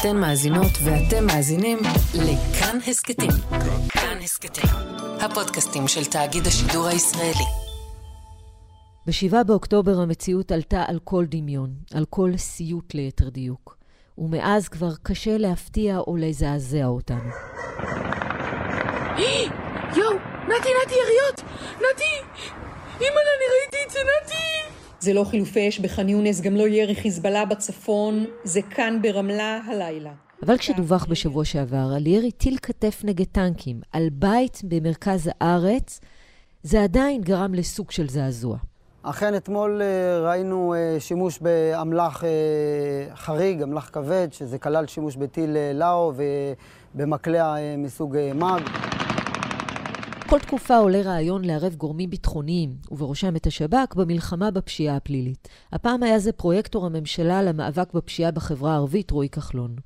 אתן מאזינות ואתם מאזינים לכאן הסכתים. כאן הסכתים, הפודקאסטים של תאגיד השידור הישראלי. ב-7 באוקטובר המציאות עלתה על כל דמיון, על כל סיוט ליתר דיוק. ומאז כבר קשה להפתיע או לזעזע אותנו. יואו, נתי, נתי, יריות! נתי! אימא'לה, אני ראיתי את זה, נתי! זה לא חילופי אש בח'אן יונס, גם לא ירי חיזבאללה בצפון, זה כאן ברמלה הלילה. אבל כשדווח בשבוע שעבר על ירי טיל כתף נגד טנקים על בית במרכז הארץ, זה עדיין גרם לסוג של זעזוע. אכן אתמול אה, ראינו אה, שימוש באמל"ח אה, חריג, אמל"ח כבד, שזה כלל שימוש בטיל לאו ובמקלע מסוג מאג. כל תקופה עולה רעיון לערב גורמים ביטחוניים, ובראשם את השב"כ, במלחמה בפשיעה הפלילית. הפעם היה זה פרויקטור הממשלה למאבק בפשיעה בחברה הערבית, רועי כחלון.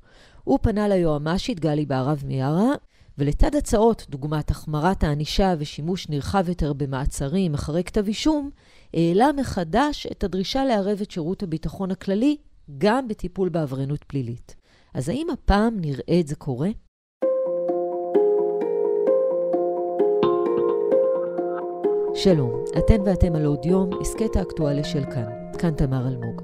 הוא פנה ליועמ"שית גלי בהרב מיארה, ולצד הצעות, דוגמת החמרת הענישה ושימוש נרחב יותר במעצרים אחרי כתב אישום, העלה מחדש את הדרישה לערב את שירות הביטחון הכללי גם בטיפול בעבריינות פלילית. אז האם הפעם נראה את זה קורה? שלום, אתן ואתם על עוד יום, הסכת האקטואליה של כאן. כאן תמר אלמוג.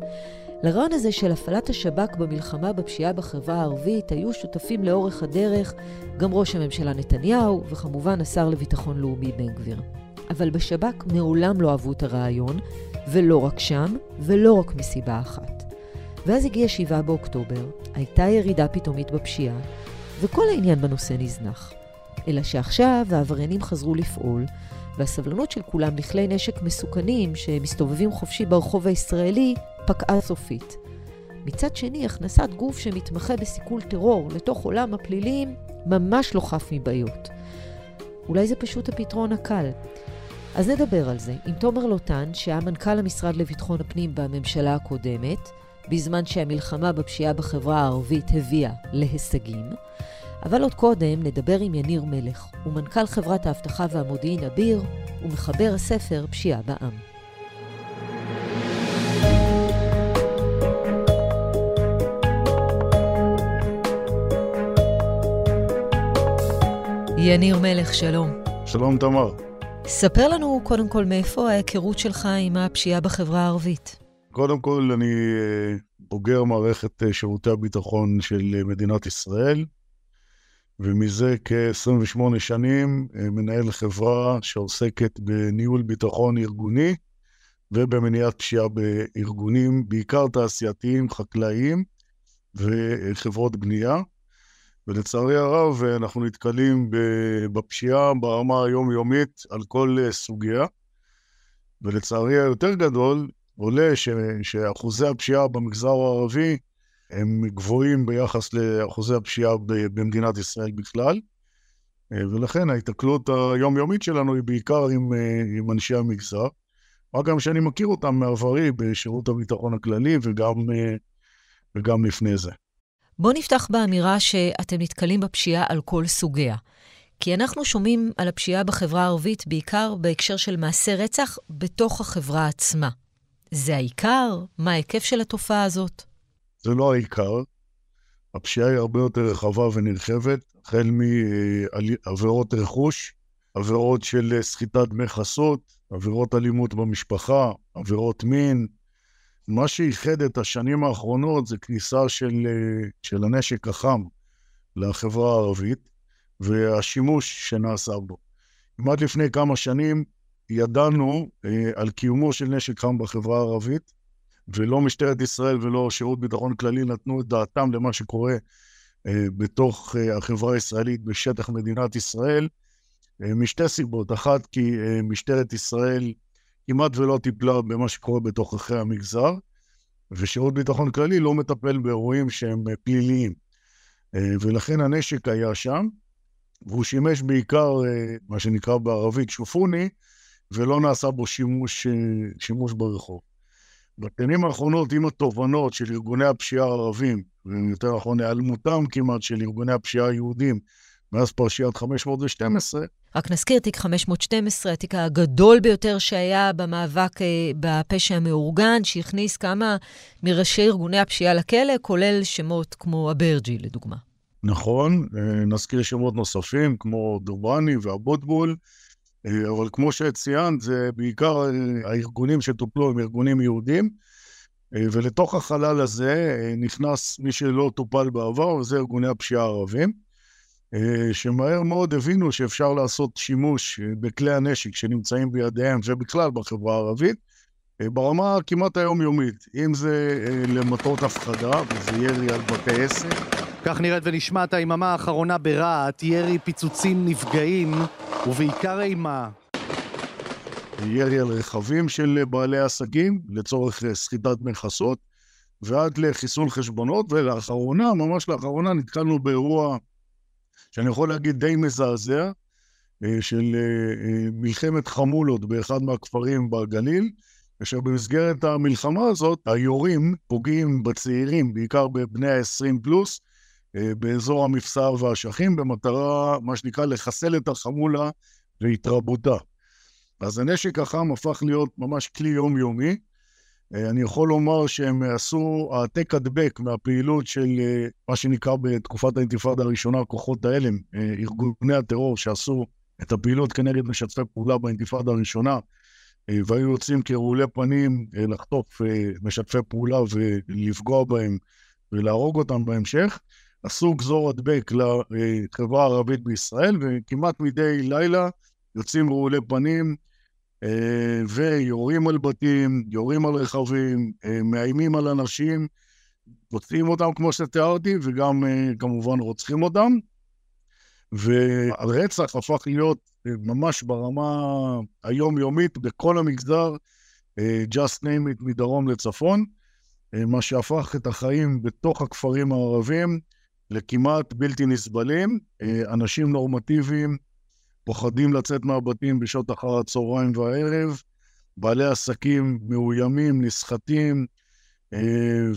לרעיון הזה של הפעלת השב"כ במלחמה בפשיעה בחברה הערבית היו שותפים לאורך הדרך גם ראש הממשלה נתניהו וכמובן השר לביטחון לאומי בן גביר. אבל בשב"כ מעולם לא אהבו את הרעיון, ולא רק שם, ולא רק מסיבה אחת. ואז הגיע 7 באוקטובר, הייתה ירידה פתאומית בפשיעה, וכל העניין בנושא נזנח. אלא שעכשיו העבריינים חזרו לפעול, והסבלנות של כולם לכלי נשק מסוכנים שמסתובבים חופשי ברחוב הישראלי פקעה סופית. מצד שני, הכנסת גוף שמתמחה בסיכול טרור לתוך עולם הפלילים ממש לא חף מבעיות. אולי זה פשוט הפתרון הקל. אז נדבר על זה עם תומר לוטן, שהיה מנכ"ל המשרד לביטחון הפנים בממשלה הקודמת, בזמן שהמלחמה בפשיעה בחברה הערבית הביאה להישגים. אבל עוד קודם נדבר עם יניר מלך, הוא מנכ"ל חברת האבטחה והמודיעין אביר, ומחבר הספר פשיעה בעם. יניר מלך, שלום. שלום, תמר. ספר לנו קודם כל מאיפה ההיכרות שלך עם הפשיעה בחברה הערבית. קודם כל, אני אה, בוגר מערכת אה, שירותי הביטחון של אה, מדינת ישראל, ומזה כ-28 שנים מנהל חברה שעוסקת בניהול ביטחון ארגוני ובמניעת פשיעה בארגונים, בעיקר תעשייתיים, חקלאיים וחברות בנייה. ולצערי הרב, אנחנו נתקלים בפשיעה ברמה היומיומית על כל סוגיה. ולצערי היותר גדול, עולה ש, שאחוזי הפשיעה במגזר הערבי הם גבוהים ביחס לאחוזי הפשיעה במדינת ישראל בכלל, ולכן ההיתקלות היומיומית שלנו היא בעיקר עם, עם אנשי המגזר, מה גם שאני מכיר אותם מעברי בשירות הביטחון הכללי וגם, וגם לפני זה. בואו נפתח באמירה שאתם נתקלים בפשיעה על כל סוגיה. כי אנחנו שומעים על הפשיעה בחברה הערבית בעיקר בהקשר של מעשי רצח בתוך החברה עצמה. זה העיקר? מה ההיקף של התופעה הזאת? זה לא העיקר. הפשיעה היא הרבה יותר רחבה ונרחבת, החל מעבירות רכוש, עבירות של סחיטת דמי חסות, עבירות אלימות במשפחה, עבירות מין, מה שאיחד את השנים האחרונות זה כניסה של, של הנשק החם לחברה הערבית והשימוש שנעשה בו. כמעט לפני כמה שנים ידענו אה, על קיומו של נשק חם בחברה הערבית, ולא משטרת ישראל ולא שירות ביטחון כללי נתנו את דעתם למה שקורה אה, בתוך אה, החברה הישראלית בשטח מדינת ישראל, אה, משתי סיבות. אחת, כי משטרת ישראל כמעט ולא טיפלה במה שקורה בתוככי המגזר, ושירות ביטחון כללי לא מטפל באירועים שהם פליליים. ולכן הנשק היה שם, והוא שימש בעיקר, מה שנקרא בערבית, שופוני, ולא נעשה בו שימוש, שימוש ברחוב. בשנים האחרונות, עם התובנות של ארגוני הפשיעה הערבים, ויותר נכון, היעלמותם כמעט של ארגוני הפשיעה היהודים, מאז פרשיית 512, רק נזכיר, תיק 512, התיק הגדול ביותר שהיה במאבק אה, בפשע המאורגן, שהכניס כמה מראשי ארגוני הפשיעה לכלא, כולל שמות כמו אברג'י, לדוגמה. נכון, אה, נזכיר שמות נוספים, כמו דורבני ואבוטבול, אבל כמו שציינת, זה בעיקר הארגונים שטופלו הם ארגונים יהודים, ולתוך החלל הזה נכנס מי שלא טופל בעבר, וזה ארגוני הפשיעה הערבים. אה, שמהר מאוד הבינו שאפשר לעשות שימוש אה, בכלי הנשק שנמצאים בידיהם ובכלל בחברה הערבית אה, ברמה כמעט היומיומית, אם זה למטרות הפחדה, וזה ירי על בתי עסק. כך נראית ונשמעת היממה האחרונה ברהט, ירי, פיצוצים, נפגעים, ובעיקר אימה. ירי על רכבים של בעלי עסקים לצורך סחיטת דמי חסות, ועד לחיסול חשבונות, ולאחרונה, ממש לאחרונה, נתקלנו באירוע שאני יכול להגיד די מזעזע, אה, של אה, אה, מלחמת חמולות באחד מהכפרים בגליל, כאשר במסגרת המלחמה הזאת, היורים פוגעים בצעירים, בעיקר בבני ה-20 פלוס, באזור המפסר והאשכים, במטרה, מה שנקרא, לחסל את החמולה והתרבותה. אז הנשק החם הפך להיות ממש כלי יומיומי, אה, אני יכול לומר שהם עשו העתק הדבק מהפעילות של אה, מה שנקרא בתקופת האינתיפאדה הראשונה, כוחות ההלם, אה, ארגוני הטרור שעשו את הפעילות כנגד משתפי פעולה באינתיפאדה הראשונה, והיו יוצאים כרעולי פנים לחטוף משתפי פעולה ולפגוע בהם ולהרוג אותם בהמשך. עשו גזור הדבק לחברה הערבית בישראל, וכמעט מדי לילה יוצאים רעולי פנים אה, ויורים על בתים, יורים על רכבים, אה, מאיימים על אנשים, מוצאים אותם כמו שתיארתי, וגם אה, כמובן רוצחים אותם. והרצח הפך להיות ממש ברמה היומיומית בכל המגזר, just name it, מדרום לצפון, מה שהפך את החיים בתוך הכפרים הערבים לכמעט בלתי נסבלים. אנשים נורמטיביים פוחדים לצאת מהבתים בשעות אחר הצהריים והערב, בעלי עסקים מאוימים, נסחטים, אה,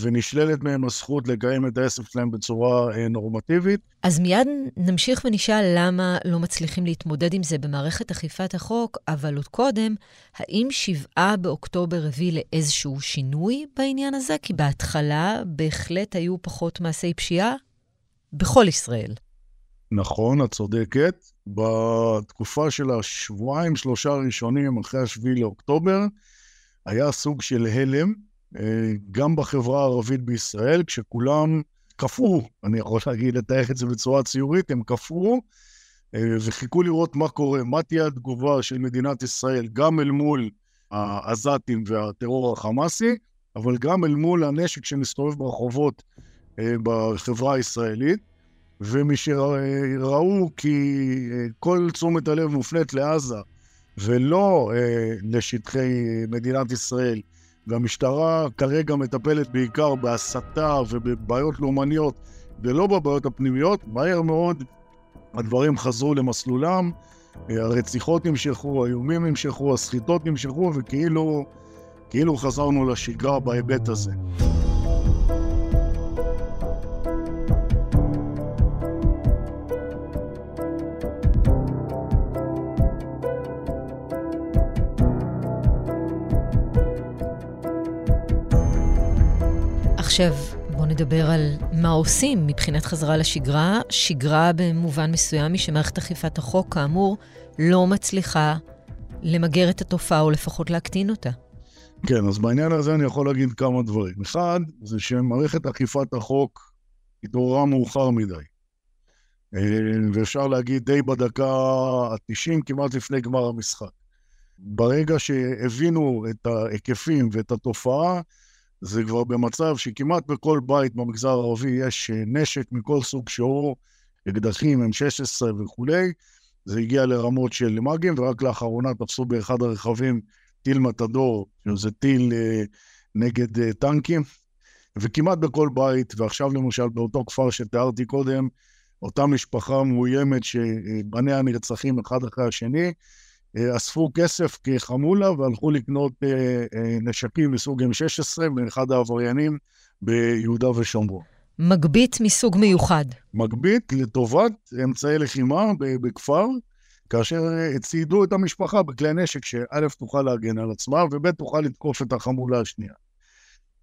ונשללת מהם הזכות לקיים את העסק שלהם בצורה אה, נורמטיבית. אז מיד נמשיך ונשאל למה לא מצליחים להתמודד עם זה במערכת אכיפת החוק, אבל עוד קודם, האם שבעה באוקטובר הביא לאיזשהו שינוי בעניין הזה? כי בהתחלה בהחלט היו פחות מעשי פשיעה בכל ישראל. נכון, את צודקת. בתקופה של השבועיים, שלושה הראשונים אחרי השביעי לאוקטובר, היה סוג של הלם, אה, גם בחברה הערבית בישראל, כשכולם קפאו, אני יכול להגיד, לתאר את זה בצורה ציורית, הם קפאו אה, וחיכו לראות מה קורה, מה תהיה התגובה של מדינת ישראל, גם אל מול העזתים והטרור החמאסי, אבל גם אל מול הנשק שמסתובב ברחובות בחברה הישראלית. ומשראו כי אה, כל תשומת הלב מופנית לעזה ולא אה, לשטחי מדינת ישראל, והמשטרה כרגע מטפלת בעיקר בהסתה ובבעיות לאומניות ולא בבעיות הפנימיות, מהר מאוד הדברים חזרו למסלולם, אה, הרציחות נמשכו, האיומים נמשכו, הסחיטות נמשכו, וכאילו כאילו חזרנו לשגרה בהיבט הזה. עכשיו, בואו נדבר על מה עושים מבחינת חזרה לשגרה. שגרה במובן מסוים היא שמערכת אכיפת החוק, כאמור, לא מצליחה למגר את התופעה, או לפחות להקטין אותה. כן, אז בעניין הזה אני יכול להגיד כמה דברים. אחד, זה שמערכת אכיפת החוק התעוררה מאוחר מדי. אה, ואפשר להגיד די בדקה ה-90, כמעט לפני גמר המשחק. ברגע שהבינו את ההיקפים ואת התופעה, זה כבר במצב שכמעט בכל בית במגזר הערבי יש אה, נשק מכל סוג שהוא, אקדחים, M16 וכולי. זה הגיע לרמות של מאגים, ורק לאחרונה תפסו באחד הרכבים טיל מתדור, שזה טיל אה, נגד אה, טנקים, וכמעט בכל בית, ועכשיו למשל באותו כפר שתיארתי קודם, אותה משפחה מאוימת שבניה נרצחים אחד אחרי השני, אספו כסף כחמולה והלכו לקנות אה, אה, נשקים מסוג M16 מאחד העבריינים ביהודה ושומרון. מגבית מסוג מיוחד. מגבית לטובת אמצעי לחימה בכפר, כאשר ציידו את המשפחה בכלי נשק שא' תוכל להגן על עצמה, וב' תוכל לתקוף את החמולה השנייה.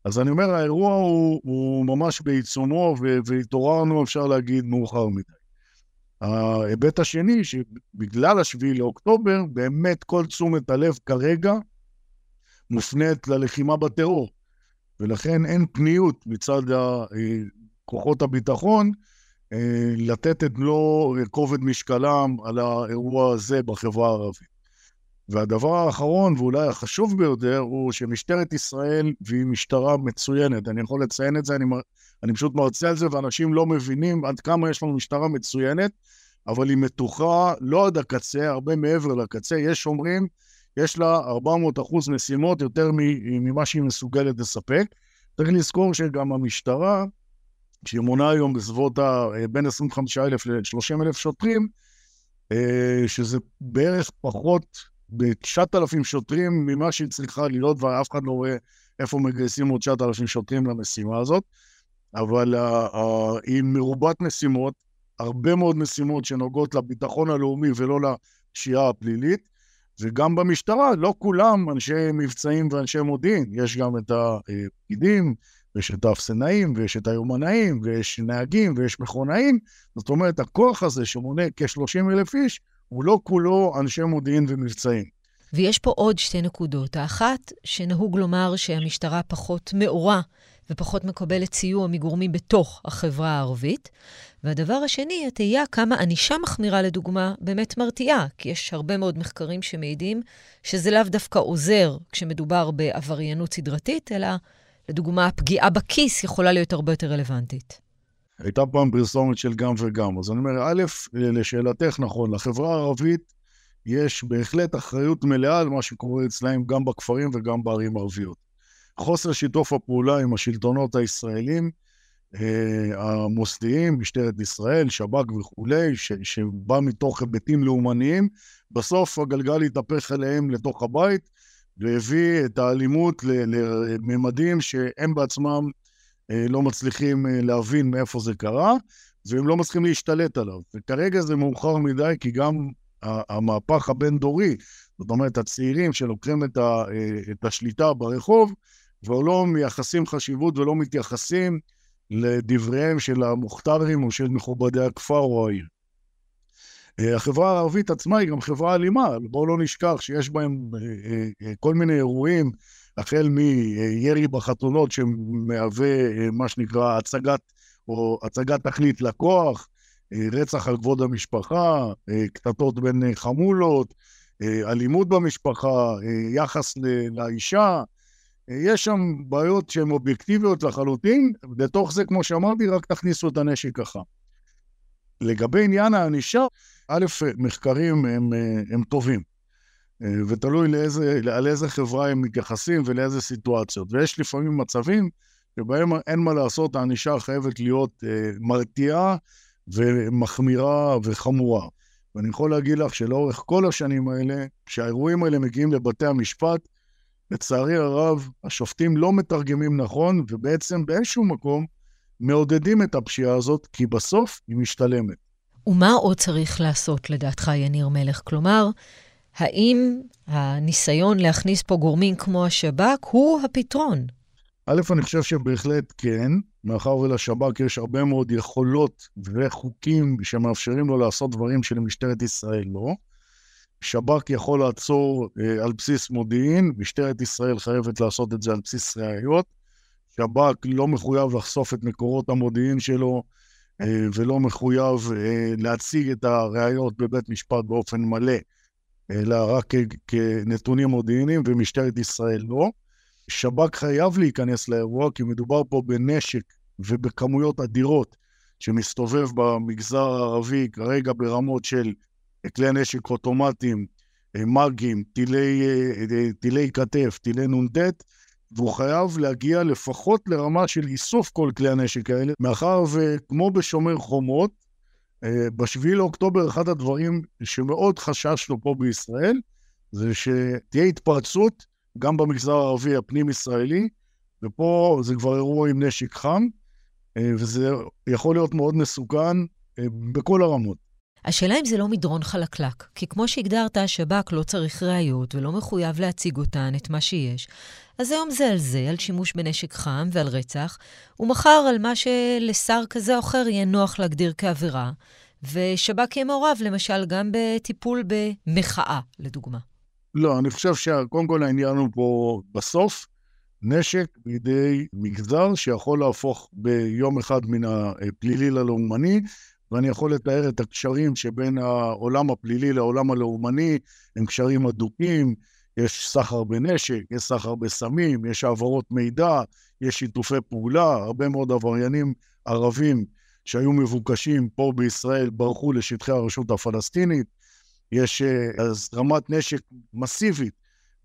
אז אני אומר, האירוע הוא, הוא ממש בעיצומו, והתעוררנו, אפשר להגיד, מאוחר מדי. ההיבט השני, שבגלל השביעי לאוקטובר, באמת כל תשומת הלב כרגע מופנית ללחימה בטרור. ולכן אין פניות מצד כוחות הביטחון אה, לתת את מלוא כובד משקלם על האירוע הזה בחברה הערבית. והדבר האחרון, ואולי החשוב ביותר, הוא שמשטרת ישראל, והיא משטרה מצוינת, אני יכול לציין את זה, אני, אני פשוט מרצה על זה, ואנשים לא מבינים עד כמה יש לנו משטרה מצוינת, אבל היא מתוחה לא עד הקצה, הרבה מעבר לקצה. יש אומרים, יש לה 400 אחוז משימות יותר ממה שהיא מסוגלת לספק. צריך לזכור שגם המשטרה, שהיא מונה היום בסביבות ה... בין 25,000 ל-30,000 שוטרים, אה, שזה בערך פחות ב-9,000 שוטרים ממה שהיא צריכה להיות, ואף אחד לא רואה איפה מגייסים עוד 9,000 שוטרים למשימה הזאת. אבל uh, uh, היא מרובת משימות, הרבה מאוד משימות שנוגעות לביטחון הלאומי ולא לפשיעה הפלילית, וגם במשטרה, לא כולם אנשי מבצעים ואנשי מודיעין, יש גם את הפקידים, ויש את האפסנאים, ויש את היומנאים, ויש נהגים, ויש מכונאים. זאת אומרת, הכוח הזה שמונה כ-30 אלף איש, הוא לא כולו אנשי מודיעין ומבצעים. ויש פה עוד שתי נקודות. האחת, שנהוג לומר שהמשטרה פחות מאורה ופחות מקבלת סיוע מגורמים בתוך החברה הערבית. והדבר השני, התהייה כמה ענישה מחמירה, לדוגמה, באמת מרתיעה, כי יש הרבה מאוד מחקרים שמעידים שזה לאו דווקא עוזר כשמדובר בעבריינות סדרתית, אלא לדוגמה, הפגיעה בכיס יכולה להיות הרבה יותר רלוונטית. הייתה פעם פרסומת של גם וגם. אז אני אומר, א', לשאלתך, נכון, לחברה הערבית יש בהחלט אחריות מלאה על מה שקורה אצלהם גם בכפרים וגם בערים ערביות. חוסר שיתוף הפעולה עם השלטונות הישראלים, אה, המוסדיים, משטרת ישראל, שב"כ וכולי, ש, שבא מתוך היבטים לאומניים, בסוף הגלגל התהפך אליהם לתוך הבית, והביא את האלימות לממדים שהם בעצמם לא מצליחים אה, להבין מאיפה זה קרה, והם לא מצליחים להשתלט עליו. וכרגע זה מאוחר מדי, כי גם המהפך הבין-דורי, זאת אומרת, הצעירים שלוקחים את, ה, את השליטה ברחוב, כבר לא מייחסים חשיבות ולא מתייחסים לדבריהם של המוכתרים או של מכובדי הכפר או העיר. אה, החברה הערבית עצמה היא גם חברה אלימה, בואו לא נשכח שיש בהם אה, אה, כל מיני אירועים, החל מירי בחתונות שמהווה מה שנקרא הצגת, או הצגת תכלית לכוח, רצח על כבוד המשפחה, קטטות בין חמולות, אלימות במשפחה, יחס לאישה, יש שם בעיות שהן אובייקטיביות לחלוטין, בתוך זה, כמו שאמרתי, רק תכניסו את הנשק החם. לגבי עניין הענישה, א', מחקרים הם, הם טובים, ותלוי לאיזה, על איזה חברה הם מתייחסים ולאיזה סיטואציות. ויש לפעמים מצבים שבהם אין מה לעשות, הענישה חייבת להיות אה, מרתיעה ומחמירה וחמורה. ואני יכול להגיד לך שלאורך כל השנים האלה, כשהאירועים האלה מגיעים לבתי המשפט, לצערי הרב, השופטים לא מתרגמים נכון, ובעצם באיזשהו מקום מעודדים את הפשיעה הזאת, כי בסוף היא משתלמת. ומה עוד צריך לעשות, לדעתך, יניר מלך? כלומר, האם הניסיון להכניס פה גורמים כמו השב"כ הוא הפתרון? א', אני חושב שבהחלט כן, מאחר ולשב"כ יש הרבה מאוד יכולות וחוקים שמאפשרים לו לעשות דברים שלמשטרת ישראל לא. שב"כ יכול לעצור אה, על בסיס מודיעין, משטרת ישראל חייבת לעשות את זה על בסיס ראיות. שב"כ לא מחויב לחשוף את מקורות המודיעין שלו, אה, ולא מחויב אה, להציג את הראיות בבית משפט באופן מלא, אלא רק כנתונים מודיעיניים, ומשטרת ישראל לא. שב"כ חייב להיכנס לאירוע, כי מדובר פה בנשק ובכמויות אדירות שמסתובב במגזר הערבי כרגע ברמות של כלי נשק אוטומטיים, אה, מ"גים, טילי, אה, טילי כתף, טילי נ"ט, והוא חייב להגיע לפחות לרמה של איסוף כל כלי הנשק האלה, מאחר וכמו בשומר חומות, אה, ב-7 לאוקטובר אחד הדברים שמאוד חששנו פה בישראל, זה שתהיה התפרצות גם במגזר הערבי הפנים-ישראלי, ופה זה כבר אירוע עם נשק חם, וזה יכול להיות מאוד מסוכן בכל הרמות. השאלה אם זה לא מדרון חלקלק, כי כמו שהגדרת, השב"כ לא צריך ראיות ולא מחויב להציג אותן, את מה שיש. אז היום זה על זה, על שימוש בנשק חם ועל רצח, ומחר על מה שלשר כזה או אחר יהיה נוח להגדיר כעבירה, ושב"כ יהיה מעורב, למשל, גם בטיפול במחאה, לדוגמה. לא, אני חושב שקודם כל העניין הוא פה בסוף, נשק בידי מגזר שיכול להפוך ביום אחד מן הפלילי ללאומני, ואני יכול לתאר את הקשרים שבין העולם הפלילי לעולם הלאומני, הם קשרים אדוקים, יש סחר בנשק, יש סחר בסמים, יש העברות מידע, יש שיתופי פעולה, הרבה מאוד עבריינים ערבים שהיו מבוקשים פה בישראל ברחו לשטחי הרשות הפלסטינית, יש אה, הזרמת נשק מסיבית,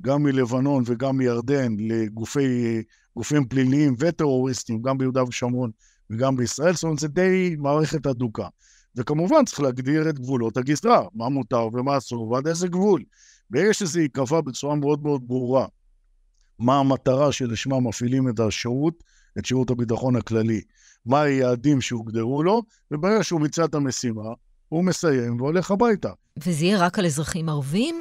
גם מלבנון וגם מירדן, לגופים פליליים וטרוריסטים, גם ביהודה ושומרון וגם בישראל, זאת אומרת, זה די מערכת אדוקה. וכמובן צריך להגדיר את גבולות הגזרה, מה מותר ומה אסור ועד איזה גבול. ברגע שזה ייקבע בצורה מאוד מאוד ברורה, מה המטרה שלשמה מפעילים את השירות, את שירות הביטחון הכללי, מה היעדים שהוגדרו לו, וברגע שהוא ביצע את המשימה, הוא מסיים והולך הביתה. וזה יהיה רק על אזרחים ערבים?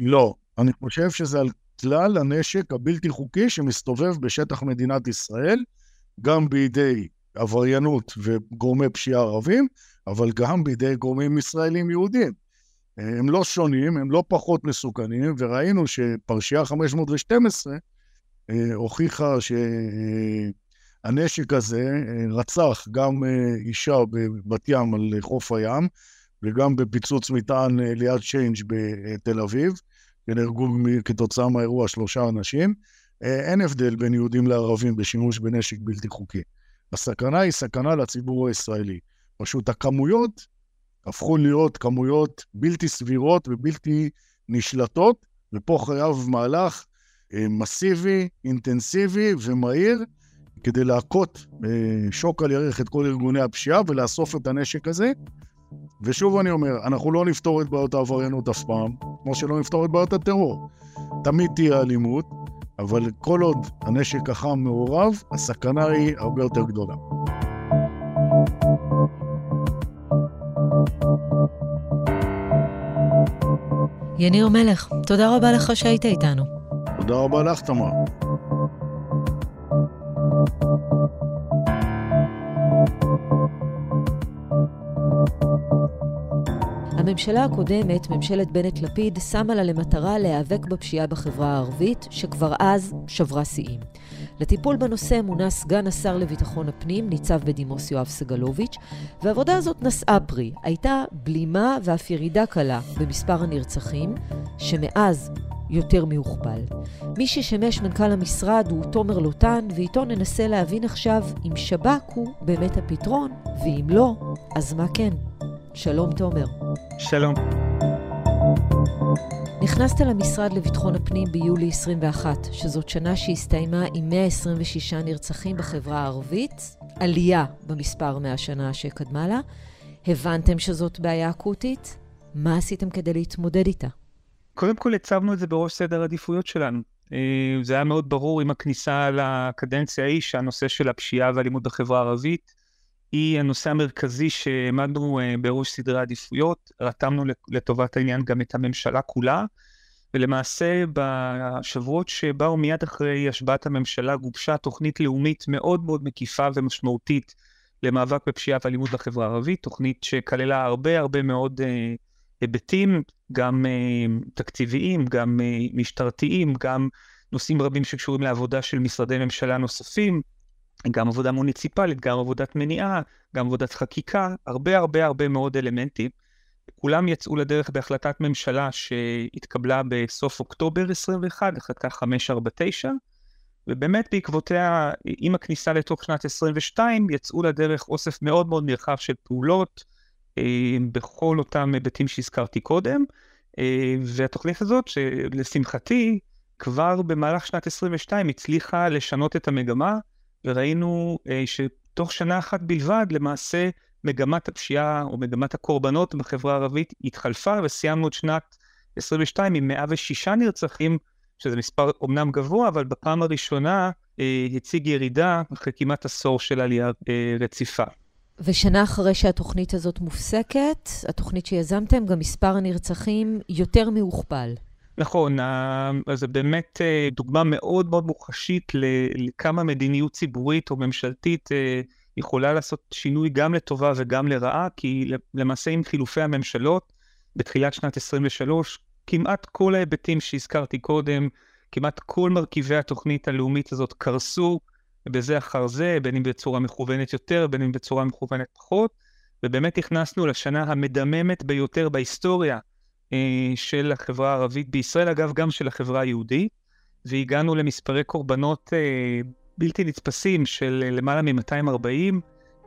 לא, אני חושב שזה על כלל הנשק הבלתי חוקי שמסתובב בשטח מדינת ישראל, גם בידי עבריינות וגורמי פשיעה ערבים, אבל גם בידי גורמים ישראלים יהודים. הם לא שונים, הם לא פחות מסוכנים, וראינו שפרשייה 512 אה, הוכיחה שהנשק הזה אה, רצח גם אה, אישה בבת ים על חוף הים, וגם בפיצוץ מטען ליד צ'יינג' בתל אביב, ונהרגו כתוצאה מהאירוע שלושה אנשים. אין הבדל בין יהודים לערבים בשימוש בנשק בלתי חוקי. הסכנה היא סכנה לציבור הישראלי. פשוט הכמויות הפכו להיות כמויות בלתי סבירות ובלתי נשלטות, ופה חייב מהלך אה, מסיבי, אינטנסיבי ומהיר, כדי להכות אה, שוק על ירך את כל ארגוני הפשיעה ולאסוף את הנשק הזה. ושוב אני אומר, אנחנו לא נפתור את בעיות העבריינות אף פעם, כמו שלא נפתור את בעיות הטרור. תמיד תהיה אלימות, אבל כל עוד הנשק החם מעורב, הסכנה היא הרבה יותר גדולה. יניר מלך, תודה רבה לך שהיית איתנו. תודה רבה לך, תמר. הממשלה הקודמת, ממשלת בנט-לפיד, שמה לה למטרה להיאבק בפשיעה בחברה הערבית, שכבר אז שברה שיאים. לטיפול בנושא מונה סגן השר לביטחון הפנים, ניצב בדימוס יואב סגלוביץ', והעבודה הזאת נשאה פרי. הייתה בלימה ואף ירידה קלה במספר הנרצחים, שמאז יותר מהוכפל. מי ששימש מנכ"ל המשרד הוא תומר לוטן, ואיתו ננסה להבין עכשיו אם שב"כ הוא באמת הפתרון, ואם לא, אז מה כן? שלום תומר. שלום. נכנסת למשרד לביטחון הפנים ביולי 21, שזאת שנה שהסתיימה עם 126 נרצחים בחברה הערבית, עלייה במספר מהשנה שקדמה לה. הבנתם שזאת בעיה אקוטית? מה עשיתם כדי להתמודד איתה? קודם כל הצבנו את זה בראש סדר העדיפויות שלנו. אה, זה היה מאוד ברור עם הכניסה לקדנציה ההיא שהנושא של הפשיעה והאלימות בחברה הערבית היא הנושא המרכזי שהעמדנו אה, בראש סדרי העדיפויות, רתמנו לטובת העניין גם את הממשלה כולה, ולמעשה בשבועות שבאו מיד אחרי השבעת הממשלה גובשה תוכנית לאומית מאוד מאוד מקיפה ומשמעותית למאבק בפשיעה ואלימות בחברה הערבית, תוכנית שכללה הרבה הרבה מאוד אה, היבטים, גם אה, תקציביים, גם אה, משטרתיים, גם נושאים רבים שקשורים לעבודה של משרדי ממשלה נוספים, גם עבודה מוניציפלית, גם עבודת מניעה, גם עבודת חקיקה, הרבה הרבה הרבה מאוד אלמנטים. כולם יצאו לדרך בהחלטת ממשלה שהתקבלה בסוף אוקטובר 21, החלטה 549, ובאמת בעקבותיה, עם הכניסה לתוך שנת 22, יצאו לדרך אוסף מאוד מאוד נרחב של פעולות אה, בכל אותם היבטים שהזכרתי קודם, אה, והתוכנית הזאת, שלשמחתי, כבר במהלך שנת 22 הצליחה לשנות את המגמה, וראינו אה, שתוך שנה אחת בלבד, למעשה, מגמת הפשיעה או מגמת הקורבנות בחברה הערבית התחלפה, וסיימנו את שנת 22 עם 106 נרצחים, שזה מספר אומנם גבוה, אבל בפעם הראשונה אה, הציג ירידה אחרי כמעט עשור של עלייה אה, רציפה. ושנה אחרי שהתוכנית הזאת מופסקת, התוכנית שיזמתם, גם מספר הנרצחים יותר מהוכפל. נכון, זה באמת אה, דוגמה מאוד מאוד מוחשית לכמה מדיניות ציבורית או ממשלתית אה, יכולה לעשות שינוי גם לטובה וגם לרעה, כי למעשה עם חילופי הממשלות בתחילת שנת 23, כמעט כל ההיבטים שהזכרתי קודם, כמעט כל מרכיבי התוכנית הלאומית הזאת קרסו בזה אחר זה, בין אם בצורה מכוונת יותר, בין אם בצורה מכוונת פחות, ובאמת נכנסנו לשנה המדממת ביותר בהיסטוריה של החברה הערבית בישראל, אגב, גם של החברה היהודית, והגענו למספרי קורבנות אה, בלתי נתפסים של למעלה מ-240,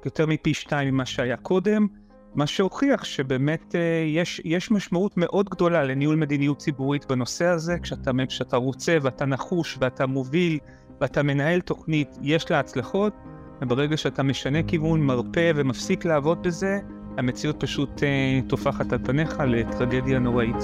יותר מפי שתיים ממה שהיה קודם, מה שהוכיח שבאמת אה, יש, יש משמעות מאוד גדולה לניהול מדיניות ציבורית בנושא הזה, כשאתה, כשאתה רוצה ואתה נחוש ואתה מוביל ואתה מנהל תוכנית, יש לה הצלחות, וברגע שאתה משנה כיוון, מרפא ומפסיק לעבוד בזה, המציאות פשוט אה, טופחת על פניך לטרגדיה נוראית.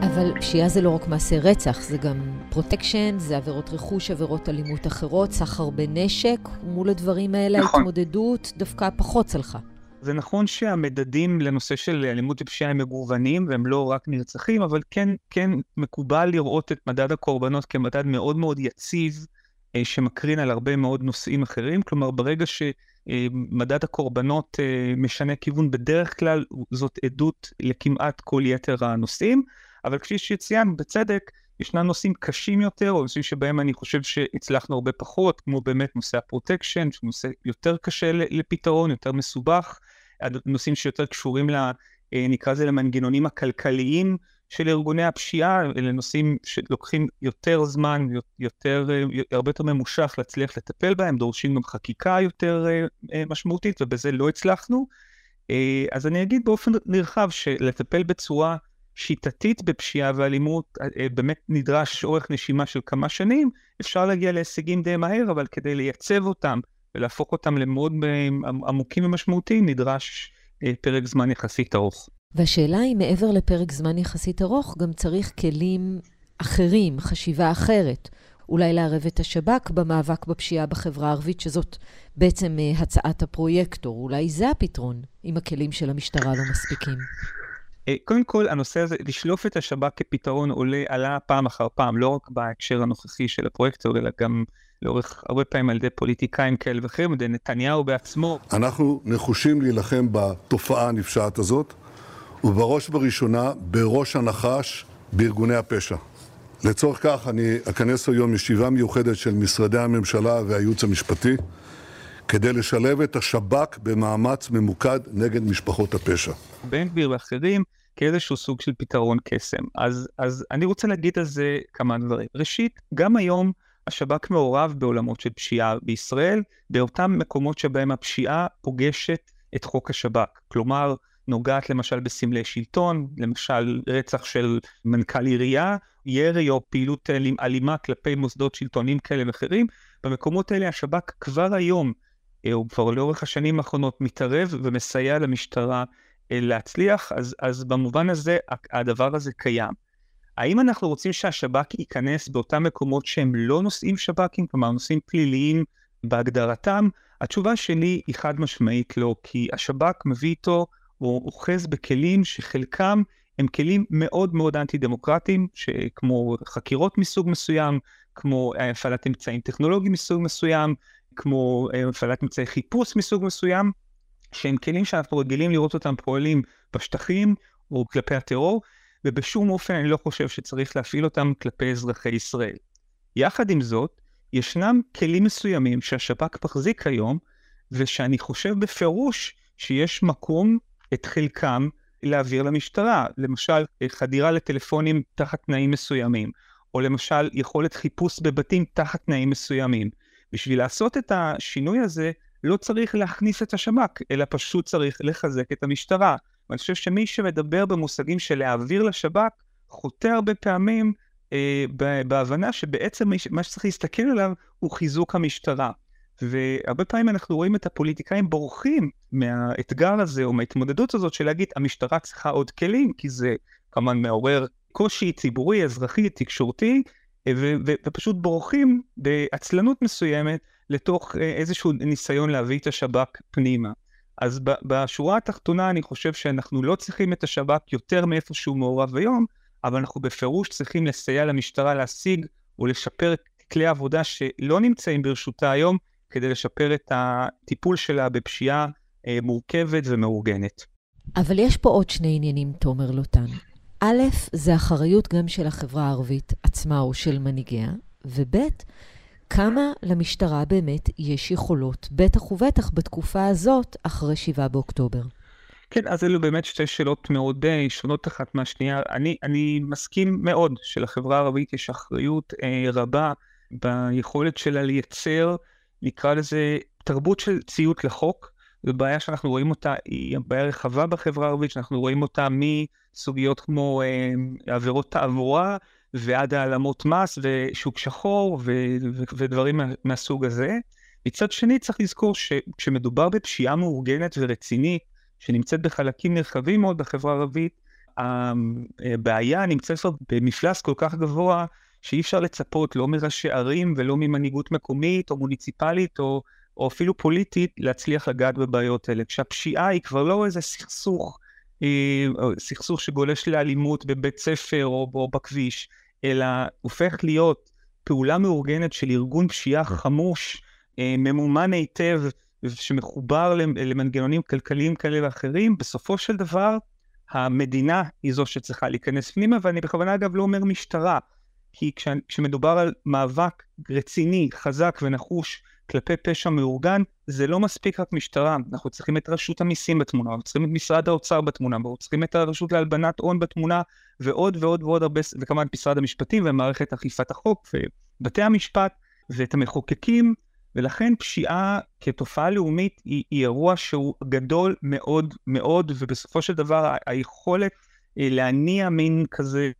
אבל פשיעה זה לא רק מעשה רצח, זה גם פרוטקשן, זה עבירות רכוש, עבירות אלימות אחרות, סחר בנשק, מול הדברים האלה נכון. ההתמודדות דווקא פחות צלחה. זה נכון שהמדדים לנושא של אלימות ופשיעה הם מגוונים והם לא רק נרצחים, אבל כן, כן מקובל לראות את מדד הקורבנות כמדד מאוד מאוד יציב, אה, שמקרין על הרבה מאוד נושאים אחרים. כלומר, ברגע שמדד הקורבנות אה, משנה כיוון, בדרך כלל זאת עדות לכמעט כל יתר הנושאים, אבל כפי שציינת, בצדק, ישנם נושאים קשים יותר, או נושאים שבהם אני חושב שהצלחנו הרבה פחות, כמו באמת נושא הפרוטקשן, שהוא נושא יותר קשה לפתרון, יותר מסובך, נושאים שיותר קשורים ל... אה, נקרא לזה למנגנונים הכלכליים של ארגוני הפשיעה, אלה נושאים שלוקחים יותר זמן, יותר, אה, הרבה יותר ממושך להצליח לטפל בהם, דורשים גם חקיקה יותר אה, משמעותית, ובזה לא הצלחנו. אז אני אגיד באופן נרחב שלטפל בצורה שיטתית בפשיעה ואלימות אה, באמת נדרש אורך נשימה של כמה שנים, אפשר להגיע להישגים די מהר, אבל כדי לייצב אותם ולהפוך אותם למאוד אה, עמוקים ומשמעותיים, נדרש אה, פרק זמן יחסית ארוך. והשאלה היא, מעבר לפרק זמן יחסית ארוך, גם צריך כלים אחרים, חשיבה אחרת. אולי לערב את השב"כ במאבק בפשיעה בחברה הערבית, שזאת בעצם הצעת הפרויקטור. אולי זה הפתרון, אם הכלים של המשטרה לא מספיקים. אה, קודם כל, הנושא הזה, לשלוף את השב"כ כפתרון עולה, עלה פעם אחר פעם, לא רק בהקשר הנוכחי של הפרויקטור, אלא גם לאורך הרבה פעמים על ידי פוליטיקאים כאלה ואחרים, על ידי נתניהו בעצמו. אנחנו נחושים להילחם בתופעה הנפשעת הזאת, ובראש ובראשונה, בראש הנחש, בארגוני הפשע. לצורך כך אני אכנס היום ישיבה מיוחדת של משרדי הממשלה והייעוץ המשפטי, כדי לשלב את השב"כ במאמץ ממוקד נגד משפחות הפשע. בן גביר ואחרים כאיזשהו סוג של פתרון קסם. אז, אז אני רוצה להגיד על זה כמה דברים. ראשית, גם היום השב"כ מעורב בעולמות של פשיעה בישראל, באותם מקומות שבהם הפשיעה פוגשת את חוק השב"כ. כלומר, נוגעת למשל בסמלי שלטון, למשל רצח של מנכ"ל עירייה, ירי או פעילות אלימה כלפי מוסדות שלטוניים כאלה ואחרים. במקומות האלה השב"כ כבר היום, הוא כבר לאורך השנים האחרונות מתערב ומסייע למשטרה אה, להצליח, אז, אז במובן הזה הדבר הזה קיים. האם אנחנו רוצים שהשב"כ ייכנס באותם מקומות שהם לא נושאים שב"כים, כלומר נושאים פליליים בהגדרתם? התשובה שלי היא חד משמעית לא, כי השב"כ מביא איתו, הוא אוחז בכלים שחלקם הם כלים מאוד מאוד אנטי דמוקרטיים, כמו חקירות מסוג מסוים, כמו הפעלת אמצעים טכנולוגיים מסוג מסוים, כמו הפעלת אמצעי חיפוש מסוג מסוים, שהם כלים שאנחנו רגילים לראות אותם פועלים בשטחים או כלפי הטרור, ובשום אופן אני לא חושב שצריך להפעיל אותם כלפי אזרחי ישראל. יחד עם זאת, ישנם כלים מסוימים שהשב"כ מחזיק היום, ושאני חושב בפירוש שיש מקום את חלקם להעביר למשטרה. למשל, חדירה לטלפונים תחת תנאים מסוימים, או למשל יכולת חיפוש בבתים תחת תנאים מסוימים. בשביל לעשות את השינוי הזה, לא צריך להכניס את השב"כ, אלא פשוט צריך לחזק את המשטרה. ואני חושב שמי שמדבר במושגים של להעביר לשב"כ, חוטא הרבה פעמים אה, בהבנה שבעצם מה שצריך להסתכל עליו הוא חיזוק המשטרה. והרבה פעמים אנחנו רואים את הפוליטיקאים בורחים מהאתגר הזה או מההתמודדות הזאת של להגיד המשטרה צריכה עוד כלים, כי זה כמובן מעורר קושי ציבורי, אזרחי, תקשורתי, ו- ו- ופשוט בורחים בעצלנות מסוימת לתוך אה, איזשהו ניסיון להביא את השב"כ פנימה. אז בשורה התחתונה אני חושב שאנחנו לא צריכים את השב"כ יותר מאיפה שהוא מעורב היום, אבל אנחנו בפירוש צריכים לסייע למשטרה להשיג ולשפר את כלי העבודה שלא נמצאים ברשותה היום, כדי לשפר את הטיפול שלה בפשיעה אה, מורכבת ומאורגנת. אבל יש פה עוד שני עניינים, תומר לוטן. א', זה אחריות גם של החברה הערבית עצמה או של מנהיגיה, וב', כמה למשטרה באמת יש יכולות, בטח ובטח בתקופה הזאת, אחרי 7 באוקטובר. כן, אז אלו באמת שתי שאלות מאוד אה, שונות אחת מהשנייה. אני, אני מסכים מאוד שלחברה הערבית יש אחריות אה, רבה ביכולת שלה לייצר, נקרא לזה, תרבות של ציות לחוק. זו בעיה שאנחנו רואים אותה, היא בעיה רחבה בחברה הערבית, שאנחנו רואים אותה מסוגיות כמו אה, עבירות תעבורה ועד העלמות מס ושוק שחור ו- ו- ודברים מה- מהסוג הזה. מצד שני צריך לזכור שכשמדובר בפשיעה מאורגנת ורצינית, שנמצאת בחלקים נרחבים מאוד בחברה הערבית, הבעיה נמצאת כבר במפלס כל כך גבוה, שאי אפשר לצפות לא מראשי ערים ולא ממנהיגות מקומית או מוניציפלית או, או אפילו פוליטית להצליח לגעת בבעיות האלה. כשהפשיעה היא כבר לא איזה סכסוך, אה, סכסוך שגולש לאלימות בבית ספר או, או בכביש, אלא הופך להיות פעולה מאורגנת של ארגון פשיעה חמוש, אה, ממומן היטב, שמחובר למנגנונים כלכליים כאלה ואחרים, בסופו של דבר המדינה היא זו שצריכה להיכנס פנימה, ואני בכוונה אגב לא אומר משטרה, כי כש, כשמדובר על מאבק רציני, חזק ונחוש כלפי פשע מאורגן, זה לא מספיק רק משטרה, אנחנו צריכים את רשות המיסים בתמונה, אנחנו צריכים את משרד האוצר בתמונה, אנחנו צריכים את הרשות להלבנת הון בתמונה, ועוד ועוד ועוד הרבה, וכמובן משרד המשפטים ומערכת אכיפת החוק ובתי המשפט ואת המחוקקים, ולכן פשיעה כתופעה לאומית היא, היא אירוע שהוא גדול מאוד מאוד, ובסופו של דבר היכולת אה, להניע מין כזה,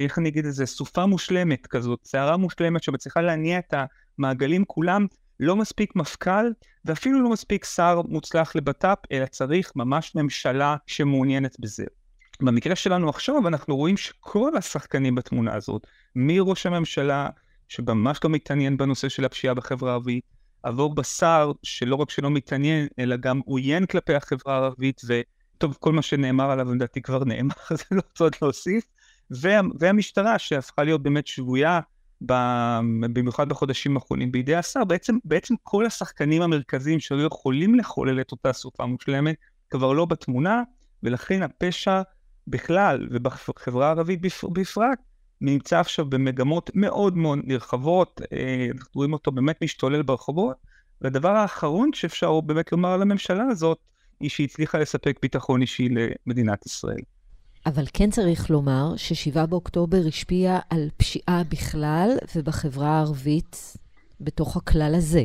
איך אני אגיד את זה, סופה מושלמת כזאת, סערה מושלמת שמצליחה להניע את המעגלים כולם, לא מספיק מפכ"ל, ואפילו לא מספיק שר מוצלח לבט"פ, אלא צריך ממש ממשלה שמעוניינת בזה. במקרה שלנו עכשיו אנחנו רואים שכל השחקנים בתמונה הזאת, מראש הממשלה, שממש לא מתעניין בנושא של הפשיעה בחברה הערבית, עבור בשר שלא רק שלא מתעניין, אלא גם עוין כלפי החברה הערבית, וטוב, כל מה שנאמר עליו לדעתי כבר נאמר, אז אני לא עוד להוסיף, וה, והמשטרה שהפכה להיות באמת שבויה, במיוחד בחודשים האחרונים בידי השר, בעצם, בעצם כל השחקנים המרכזיים שהיו יכולים לחולל את אותה סופה מושלמת, כבר לא בתמונה, ולכן הפשע בכלל, ובחברה הערבית בפרט, נמצא עכשיו במגמות מאוד מאוד נרחבות, אה, אנחנו רואים אותו באמת משתולל ברחובות, והדבר האחרון שאפשר באמת לומר על הממשלה הזאת, היא שהיא הצליחה לספק ביטחון אישי למדינת ישראל. אבל כן צריך לומר ש-7 באוקטובר השפיע על פשיעה בכלל ובחברה הערבית בתוך הכלל הזה.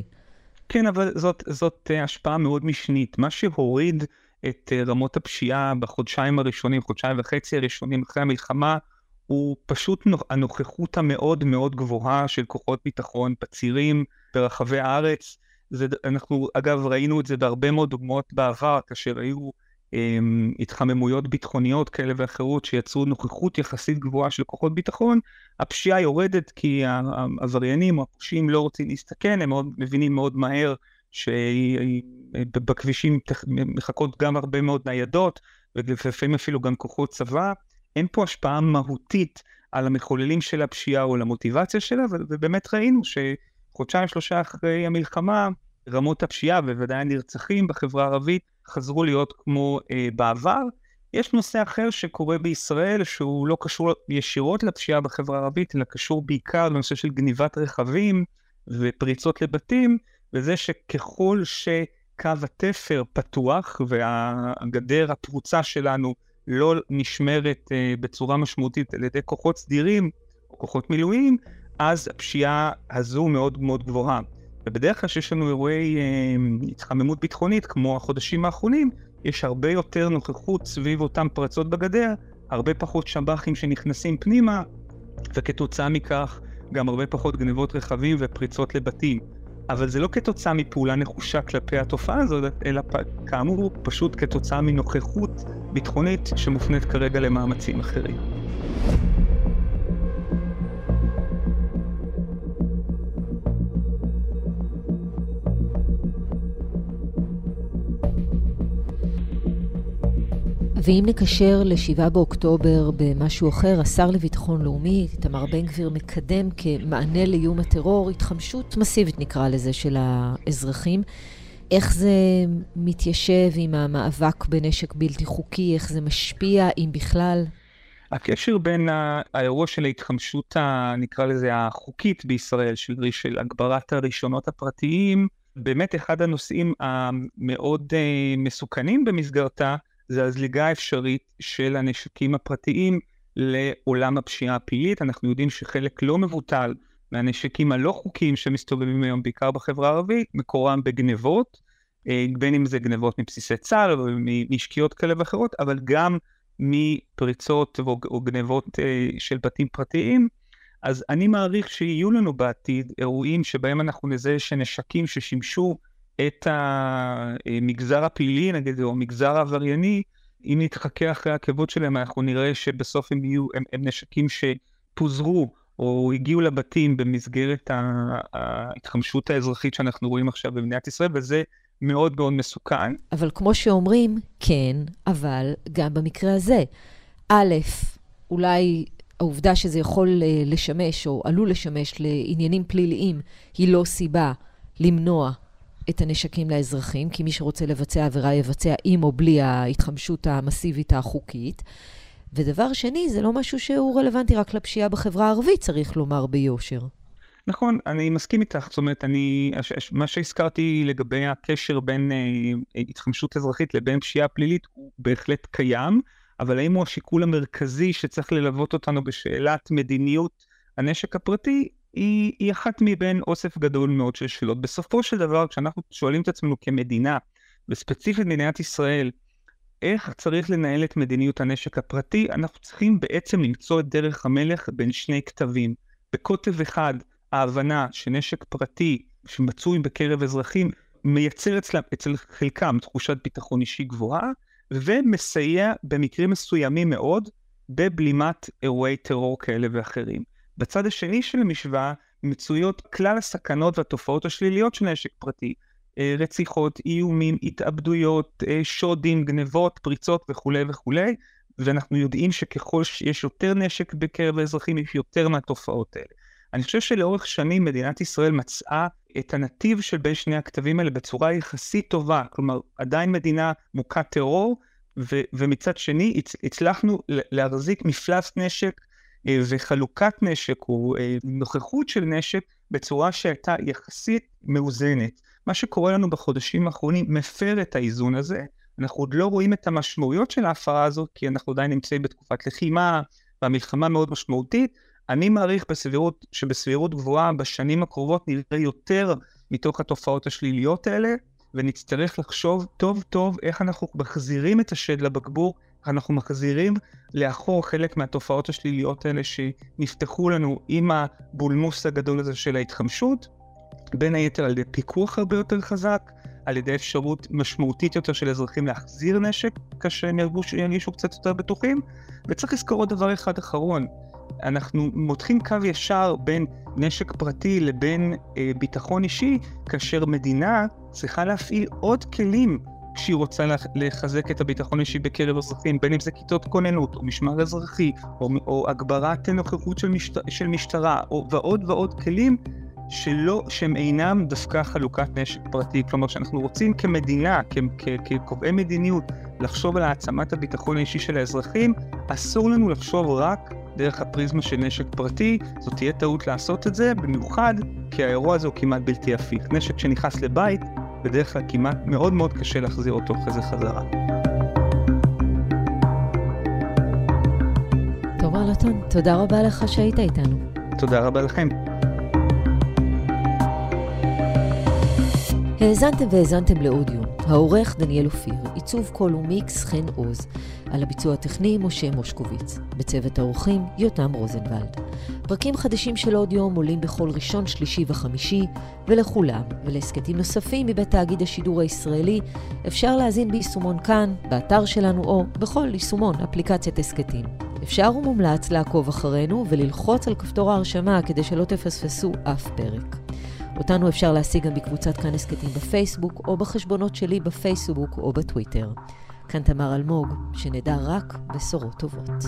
כן, אבל זאת, זאת אה, השפעה מאוד משנית. מה שהוריד את אה, רמות הפשיעה בחודשיים הראשונים, חודשיים וחצי הראשונים אחרי המלחמה, הוא פשוט הנוכחות המאוד מאוד גבוהה של כוחות ביטחון בצירים ברחבי הארץ. זה, אנחנו אגב ראינו את זה בהרבה מאוד דוגמאות בעבר, כאשר היו התחממויות ביטחוניות כאלה ואחרות שיצרו נוכחות יחסית גבוהה של כוחות ביטחון, הפשיעה יורדת כי העבריינים או הפושעים לא רוצים להסתכן, הם מאוד, מבינים מאוד מהר שבכבישים מחכות גם הרבה מאוד ניידות, ולפעמים אפילו גם כוחות צבא. אין פה השפעה מהותית על המחוללים של הפשיעה או למוטיבציה שלה, ובאמת ראינו שחודשיים שלושה אחרי המלחמה, רמות הפשיעה ובוודאי הנרצחים בחברה הערבית חזרו להיות כמו אה, בעבר. יש נושא אחר שקורה בישראל שהוא לא קשור ישירות לפשיעה בחברה הערבית, אלא קשור בעיקר לנושא של גניבת רכבים ופריצות לבתים, וזה שככל שקו התפר פתוח והגדר הפרוצה שלנו לא נשמרת uh, בצורה משמעותית על ידי כוחות סדירים או כוחות מילואים, אז הפשיעה הזו מאוד מאוד גבוהה. ובדרך כלל כשיש לנו אירועי uh, התחממות ביטחונית, כמו החודשים האחרונים, יש הרבה יותר נוכחות סביב אותן פרצות בגדר, הרבה פחות שב"חים שנכנסים פנימה, וכתוצאה מכך גם הרבה פחות גנבות רכבים ופריצות לבתים. אבל זה לא כתוצאה מפעולה נחושה כלפי התופעה הזאת, אלא כאמור פשוט כתוצאה מנוכחות ביטחונית שמופנית כרגע למאמצים אחרים. ואם נקשר ל-7 באוקטובר במשהו אחר, השר לביטחון לאומי, איתמר בן גביר, מקדם כמענה לאיום הטרור התחמשות מסיבית, נקרא לזה, של האזרחים. איך זה מתיישב עם המאבק בנשק בלתי חוקי? איך זה משפיע, אם בכלל? הקשר בין האירוע של ההתחמשות, נקרא לזה, החוקית בישראל, של, של הגברת הרישיונות הפרטיים, באמת אחד הנושאים המאוד uh, מסוכנים במסגרתה, זה הזליגה האפשרית של הנשקים הפרטיים לעולם הפשיעה הפלילית. אנחנו יודעים שחלק לא מבוטל מהנשקים הלא חוקיים שמסתובבים היום, בעיקר בחברה הערבית, מקורם בגנבות, אה, בין אם זה גנבות מבסיסי צה"ל או משקיעות כאלה ואחרות, אבל גם מפריצות או גנבות אה, של בתים פרטיים. אז אני מעריך שיהיו לנו בעתיד אירועים שבהם אנחנו נזהה שנשקים ששימשו את המגזר הפלילי, נגיד, או המגזר העברייני, אם נתחכה אחרי העקבות שלהם, אנחנו נראה שבסוף הם יהיו, הם, הם נשקים שפוזרו או הגיעו לבתים במסגרת ההתחמשות האזרחית שאנחנו רואים עכשיו במדינת ישראל, וזה מאוד מאוד מסוכן. אבל כמו שאומרים, כן, אבל גם במקרה הזה, א', אולי העובדה שזה יכול אה, לשמש, או עלול לשמש לעניינים פליליים, היא לא סיבה למנוע את הנשקים לאזרחים, כי מי שרוצה לבצע עבירה יבצע עם או בלי ההתחמשות המסיבית החוקית. ודבר שני, זה לא משהו שהוא רלוונטי רק לפשיעה בחברה הערבית, צריך לומר ביושר. נכון, אני מסכים איתך. זאת אומרת, אני, מה שהזכרתי לגבי הקשר בין אה, התחמשות אזרחית לבין פשיעה פלילית הוא בהחלט קיים, אבל האם הוא השיקול המרכזי שצריך ללוות אותנו בשאלת מדיניות הנשק הפרטי? היא, היא אחת מבין אוסף גדול מאוד של שאלות. בסופו של דבר, כשאנחנו שואלים את עצמנו כמדינה, וספציפית מדינת ישראל, איך צריך לנהל את מדיניות הנשק הפרטי, אנחנו צריכים בעצם למצוא את דרך המלך בין שני כתבים. בקוטב אחד, ההבנה שנשק פרטי שמצוי בקרב אזרחים מייצר אצלם, אצל חלקם תחושת ביטחון אישי גבוהה, ומסייע במקרים מסוימים מאוד בבלימת אירועי טרור כאלה ואחרים. בצד השני של המשוואה מצויות כלל הסכנות והתופעות השליליות של נשק פרטי. אה, רציחות, איומים, התאבדויות, אה, שודים, גנבות, פריצות וכולי וכולי, ואנחנו יודעים שככל שיש יותר נשק בקרב האזרחים, יש יותר מהתופעות האלה. אני חושב שלאורך שנים מדינת ישראל מצאה את הנתיב של בין שני הכתבים האלה בצורה יחסית טובה, כלומר עדיין מדינה מוכת טרור, ו- ומצד שני הצ- הצלחנו להחזיק מפלס נשק וחלוקת נשק או אה, נוכחות של נשק בצורה שהייתה יחסית מאוזנת. מה שקורה לנו בחודשים האחרונים מפר את האיזון הזה. אנחנו עוד לא רואים את המשמעויות של ההפרה הזאת, כי אנחנו עדיין נמצאים בתקופת לחימה, והמלחמה מאוד משמעותית. אני מעריך בסבירות, שבסבירות גבוהה בשנים הקרובות נראה יותר מתוך התופעות השליליות האלה, ונצטרך לחשוב טוב טוב איך אנחנו מחזירים את השד לבקבוק אנחנו מחזירים לאחור חלק מהתופעות השליליות האלה שנפתחו לנו עם הבולמוס הגדול הזה של ההתחמשות, בין היתר על ידי פיקוח הרבה יותר חזק, על ידי אפשרות משמעותית יותר של אזרחים להחזיר נשק כאשר הם ירגישו קצת יותר בטוחים, וצריך לזכור עוד דבר אחד אחרון, אנחנו מותחים קו ישר בין נשק פרטי לבין אה, ביטחון אישי, כאשר מדינה צריכה להפעיל עוד כלים כשהיא רוצה לחזק את הביטחון האישי בקרב אזרחים, בין אם זה כיתות כוננות, או משמר אזרחי, או, או הגברת נוכחות של, משט, של משטרה, או, ועוד ועוד כלים שלא, שהם אינם דווקא חלוקת נשק פרטי. כלומר, שאנחנו רוצים כמדינה, כקובעי מדיניות, לחשוב על העצמת הביטחון האישי של האזרחים, אסור לנו לחשוב רק דרך הפריזמה של נשק פרטי, זאת תהיה טעות לעשות את זה, במיוחד כי האירוע הזה הוא כמעט בלתי הפיך. נשק שנכנס לבית, בדרך כלל כמעט מאוד מאוד קשה להחזיר אותו אחרי זה חזרה. תומר לטון, תודה רבה לך שהיית איתנו. תודה רבה לכם. האזנתם והאזנתם לאודיו. העורך דניאל אופיר, עיצוב קול ומיקס חן עוז, על הביצוע הטכני משה מושקוביץ, בצוות האורחים יותם רוזנבלד. פרקים חדשים של עוד יום עולים בכל ראשון, שלישי וחמישי, ולכולם ולהסכתים נוספים מבית תאגיד השידור הישראלי אפשר להזין ביישומון כאן, באתר שלנו או בכל יישומון אפליקציית הסכתים. אפשר ומומלץ לעקוב אחרינו וללחוץ על כפתור ההרשמה כדי שלא תפספסו אף פרק. אותנו אפשר להשיג גם בקבוצת כאן הסכתים בפייסבוק, או בחשבונות שלי בפייסבוק או בטוויטר. כאן תמר אלמוג, שנדע רק בשורות טובות.